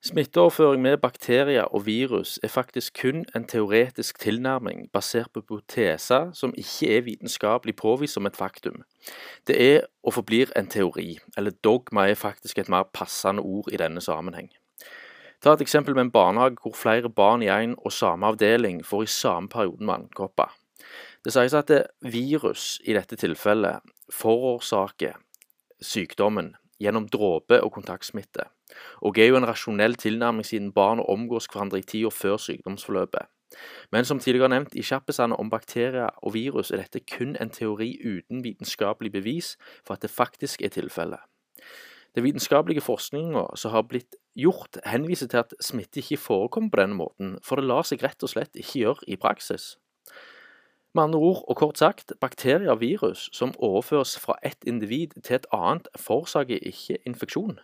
Smitteoverføring med bakterier og virus er faktisk kun en teoretisk tilnærming basert på hypoteser som ikke er vitenskapelig påvist som et faktum. Det er og forblir en teori, eller dogma er faktisk et mer passende ord i denne sammenheng. Ta et eksempel med en barnehage hvor flere barn i en og samme avdeling får i samme perioden vannkopper. Det sies at det virus i dette tilfellet forårsaker sykdommen gjennom dråpe- og kontaktsmitte, og er jo en rasjonell tilnærming siden barn omgås hverandre i tida før sykdomsforløpet. Men som tidligere nevnt i kjappisene om bakterier og virus, er dette kun en teori uten vitenskapelig bevis for at det faktisk er tilfellet. Den vitenskapelige forskninga som har blitt gjort, henviser til at smitte ikke forekommer på denne måten, for det lar seg rett og slett ikke gjøre i praksis. Med andre ord, og kort sagt, bakterier og virus som overføres fra ett individ til et annet, forårsaker ikke infeksjon.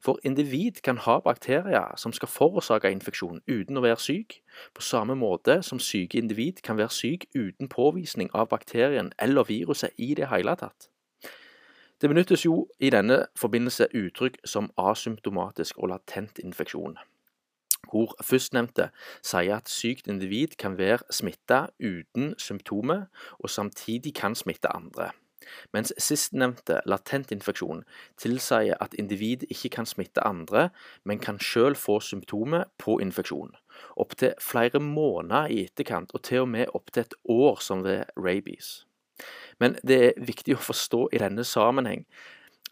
For individ kan ha bakterier som skal forårsake infeksjon uten å være syk, på samme måte som syke individ kan være syk uten påvisning av bakterien eller viruset i det hele tatt. Det benyttes jo i denne forbindelse uttrykk som asymptomatisk og latent infeksjon hvor førstnevnte sier at sykt individ kan være smitta uten symptomer, og samtidig kan smitte andre. Mens sistnevnte, latent infeksjon, tilsier at individ ikke kan smitte andre, men kan selv få symptomer på infeksjon. Opptil flere måneder i etterkant, og til og med opptil et år, som ved rabies. Men det er viktig å forstå i denne sammenheng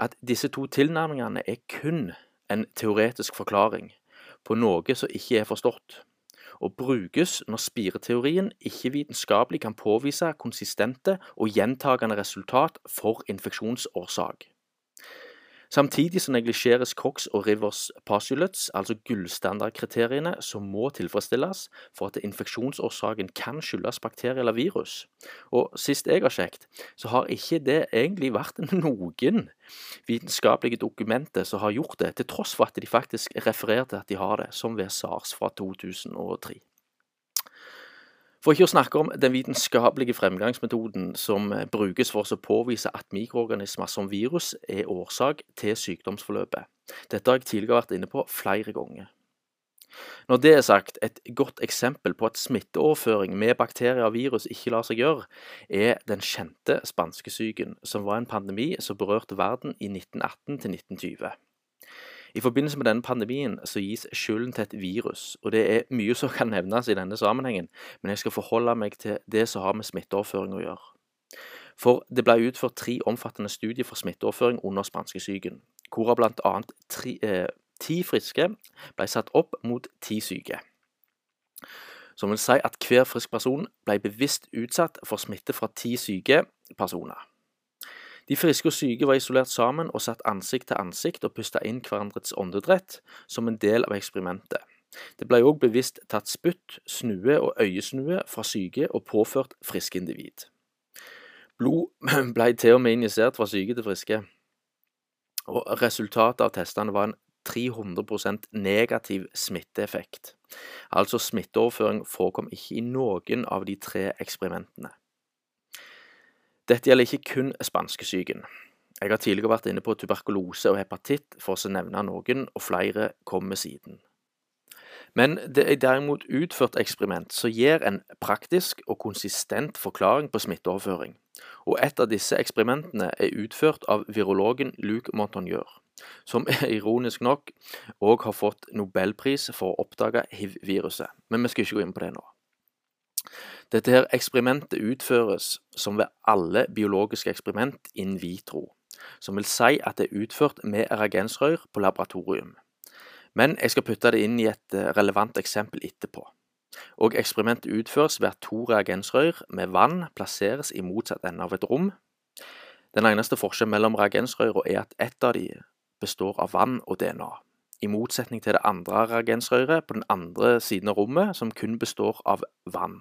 at disse to tilnærmingene er kun en teoretisk forklaring, på noe som ikke er forstått, og brukes når spireteorien ikke vitenskapelig kan påvise konsistente og gjentagende resultat for infeksjonsårsak. Samtidig så neglisjeres Cox og Rivers postulates, altså gullstandardkriteriene som må tilfredsstilles for at infeksjonsårsaken kan skyldes bakterie eller virus. Og sist jeg har sjekket, så har ikke det egentlig vært noen vitenskapelige dokumenter som har gjort det, til tross for at de faktisk refererer til at de har det, som ved SARS fra 2003. For ikke å snakke om den vitenskapelige fremgangsmetoden som eh, brukes for å påvise at mikroorganismer som virus er årsak til sykdomsforløpet. Dette har jeg tidligere vært inne på flere ganger. Når det er sagt, et godt eksempel på at smitteoverføring med bakterier og virus ikke lar seg gjøre, er den kjente spanskesyken, som var en pandemi som berørte verden i 1918 til 1920. I forbindelse med denne pandemien så gis skylden til et virus, og det er mye som kan nevnes i denne sammenhengen, men jeg skal forholde meg til det som har med smitteoverføring å gjøre. For det ble utført tre omfattende studier for smitteoverføring under spanskesyken, hvorav bl.a. Eh, ti friske ble satt opp mot ti syke. Som vil si at hver frisk person ble bevisst utsatt for smitte fra ti syke personer. De friske og syke var isolert sammen og satt ansikt til ansikt og pusta inn hverandres åndedrett som en del av eksperimentet. Det ble òg bevisst tatt spytt, snue og øyesnue fra syke og påført friske individ. Blod ble til og med injisert fra syke til friske, og resultatet av testene var en 300% negativ smitteeffekt. Altså smitteoverføring forekom ikke i noen av de tre eksperimentene. Dette gjelder ikke kun spanskesyken. Jeg har tidligere vært inne på tuberkulose og hepatitt, for å nevne noen, og flere kommer siden. Men det er derimot utført eksperiment som gir en praktisk og konsistent forklaring på smitteoverføring, og et av disse eksperimentene er utført av virologen Luc Montagnier, som ironisk nok òg har fått nobelpris for å oppdage hiv-viruset, men vi skal ikke gå inn på det nå. Dette her eksperimentet utføres som ved alle biologiske eksperiment in vitro, som vil si at det er utført med reagensrør på laboratorium. Men jeg skal putte det inn i et eh, relevant eksempel etterpå. Og eksperimentet utføres ved at to reagensrør med vann plasseres i motsatt ende av et rom. Den eneste forskjellen mellom reagensrørene er at ett av de består av vann og DNA, i motsetning til det andre reagensrøret på den andre siden av rommet, som kun består av vann.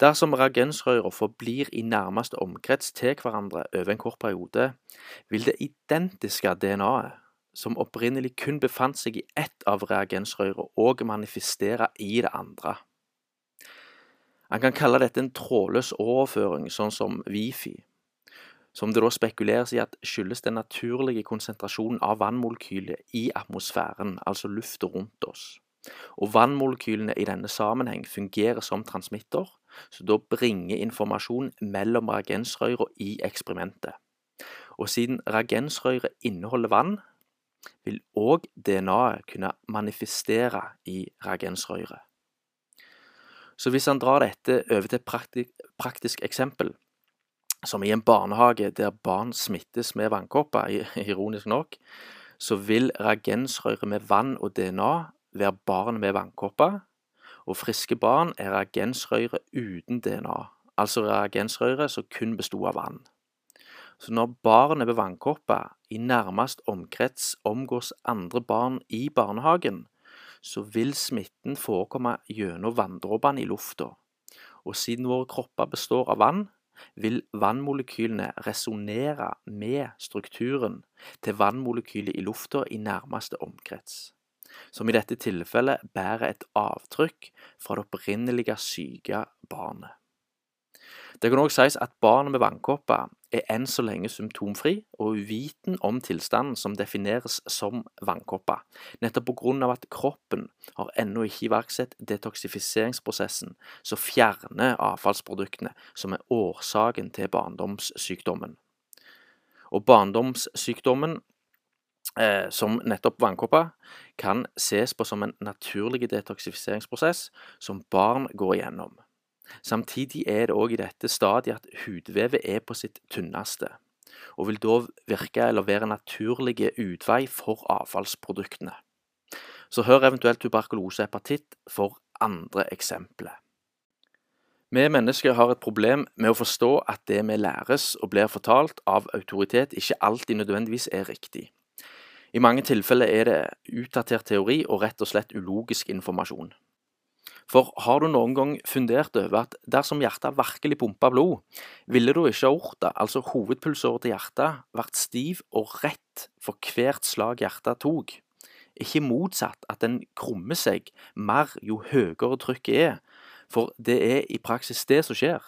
Dersom reagensrøra forblir i nærmeste omkrets til hverandre over en kort periode, vil det identiske DNA-et, som opprinnelig kun befant seg i ett av reagensrøra, òg manifestere i det andre. En kan kalle dette en trådløs overføring, sånn som wifi, som det da spekuleres i at skyldes den naturlige konsentrasjonen av vannmolekyler i atmosfæren, altså lufta rundt oss. Og Vannmolekylene i denne sammenheng fungerer som transmitter, så da bringer informasjon mellom reagensrøra i eksperimentet. Og siden reagensrøret inneholder vann, vil òg DNA-et kunne manifestere i reagensrøret. Så hvis han drar dette over til et praktisk, praktisk eksempel, som i en barnehage der barn smittes med vannkopper, ironisk nok, så vil reagensrøret med vann og DNA være barn med vannkopper, og friske barn er reagensrøyre uten DNA, altså reagensrøyre som kun besto av vann. Så når barnet ved vannkoppa i nærmest omkrets omgås andre barn i barnehagen, så vil smitten forekomme gjennom vanndråpene i lufta. Og siden våre kropper består av vann, vil vannmolekylene resonnere med strukturen til vannmolekylet i lufta i nærmeste omkrets, som i dette tilfellet bærer et avtrykk fra det opprinnelige syke barnet. Det kan òg sies at barnet med vannkopper er enn så lenge symptomfri og uviten om tilstanden som defineres som vannkopper, nettopp av at kroppen har ennå ikke iverksatt detoksifiseringsprosessen som fjerner avfallsproduktene som er årsaken til barndomssykdommen. Og barndomssykdommen, som nettopp vannkopper, kan ses på som en naturlig detoksifiseringsprosess som barn går gjennom. Samtidig er det òg i dette stadiet at hudvevet er på sitt tynneste, og vil da virke eller være naturlige utvei for avfallsproduktene. Så hør eventuelt tuberkulose og hepatitt for andre eksempler. Vi mennesker har et problem med å forstå at det vi læres og blir fortalt av autoritet, ikke alltid nødvendigvis er riktig. I mange tilfeller er det utdatert teori og rett og slett ulogisk informasjon. For har du noen gang fundert over at dersom hjertet virkelig pumpa blod, ville da ikke aorta, altså hovedpulsåret til hjertet, vært stiv og rett for hvert slag hjertet tok? Ikke motsatt at den krummer seg mer jo høyere trykket er, for det er i praksis det som skjer.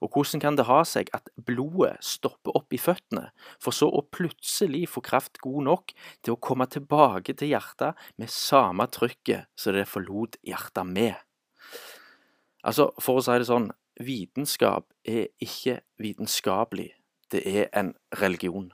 Og hvordan kan det ha seg at blodet stopper opp i føttene, for så å plutselig få kraft god nok til å komme tilbake til hjertet med samme trykket som det forlot hjertet med? Altså, for å si det sånn, vitenskap er ikke vitenskapelig, det er en religion.